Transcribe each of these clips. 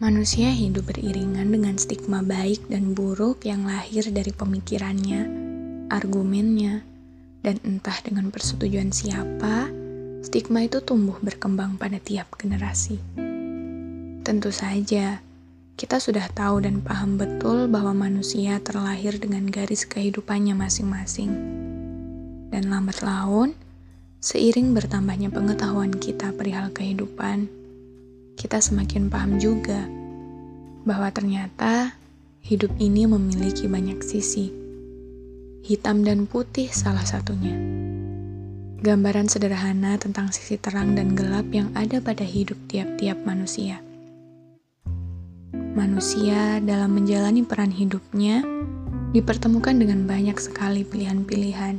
Manusia hidup beriringan dengan stigma baik dan buruk yang lahir dari pemikirannya, argumennya, dan entah dengan persetujuan siapa, stigma itu tumbuh berkembang pada tiap generasi. Tentu saja, kita sudah tahu dan paham betul bahwa manusia terlahir dengan garis kehidupannya masing-masing. Dan lambat laun, seiring bertambahnya pengetahuan kita perihal kehidupan, kita semakin paham juga bahwa ternyata hidup ini memiliki banyak sisi. Hitam dan putih salah satunya. Gambaran sederhana tentang sisi terang dan gelap yang ada pada hidup tiap-tiap manusia. Manusia dalam menjalani peran hidupnya dipertemukan dengan banyak sekali pilihan-pilihan.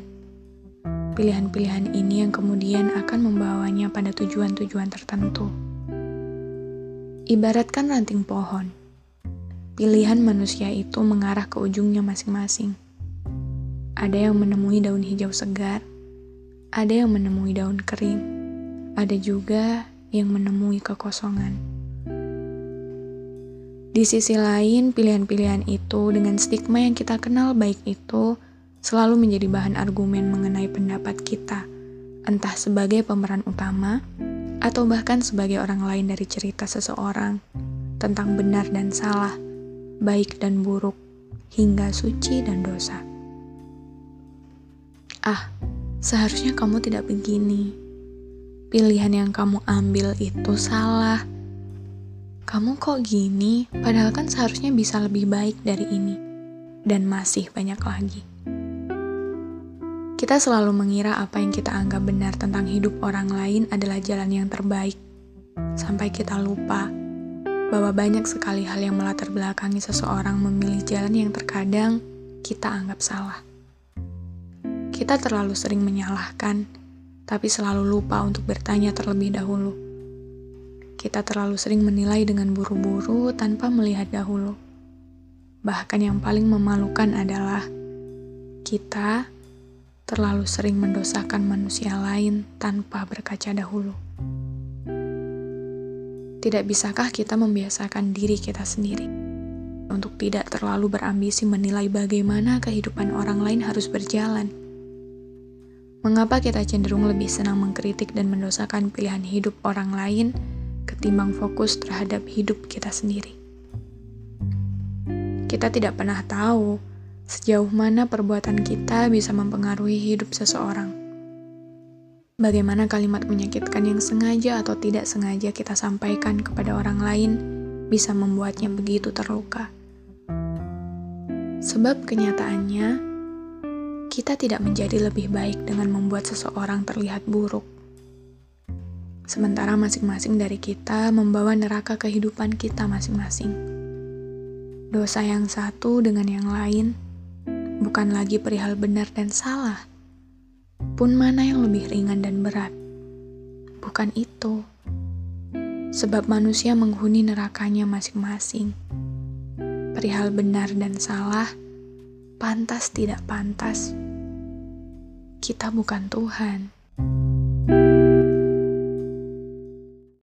Pilihan-pilihan ini yang kemudian akan membawanya pada tujuan-tujuan tertentu. Ibaratkan ranting pohon, pilihan manusia itu mengarah ke ujungnya masing-masing. Ada yang menemui daun hijau segar, ada yang menemui daun kering, ada juga yang menemui kekosongan. Di sisi lain, pilihan-pilihan itu dengan stigma yang kita kenal baik itu selalu menjadi bahan argumen mengenai pendapat kita, entah sebagai pemeran utama atau bahkan sebagai orang lain dari cerita seseorang tentang benar dan salah, baik dan buruk, hingga suci dan dosa. Ah, seharusnya kamu tidak begini. Pilihan yang kamu ambil itu salah. Kamu kok gini, padahal kan seharusnya bisa lebih baik dari ini. Dan masih banyak lagi. Kita selalu mengira apa yang kita anggap benar tentang hidup orang lain adalah jalan yang terbaik, sampai kita lupa bahwa banyak sekali hal yang melatar belakangi seseorang memilih jalan yang terkadang kita anggap salah. Kita terlalu sering menyalahkan, tapi selalu lupa untuk bertanya terlebih dahulu. Kita terlalu sering menilai dengan buru-buru tanpa melihat dahulu. Bahkan yang paling memalukan adalah kita terlalu sering mendosakan manusia lain tanpa berkaca dahulu. Tidak bisakah kita membiasakan diri kita sendiri untuk tidak terlalu berambisi menilai bagaimana kehidupan orang lain harus berjalan? Mengapa kita cenderung lebih senang mengkritik dan mendosakan pilihan hidup orang lain ketimbang fokus terhadap hidup kita sendiri? Kita tidak pernah tahu sejauh mana perbuatan kita bisa mempengaruhi hidup seseorang. Bagaimana kalimat menyakitkan yang sengaja atau tidak sengaja kita sampaikan kepada orang lain bisa membuatnya begitu terluka. Sebab kenyataannya, kita tidak menjadi lebih baik dengan membuat seseorang terlihat buruk. Sementara masing-masing dari kita membawa neraka kehidupan kita masing-masing. Dosa yang satu dengan yang lain bukan lagi perihal benar dan salah, pun mana yang lebih ringan dan berat. Bukan itu, sebab manusia menghuni nerakanya masing-masing. Perihal benar dan salah, pantas tidak pantas. Kita bukan Tuhan.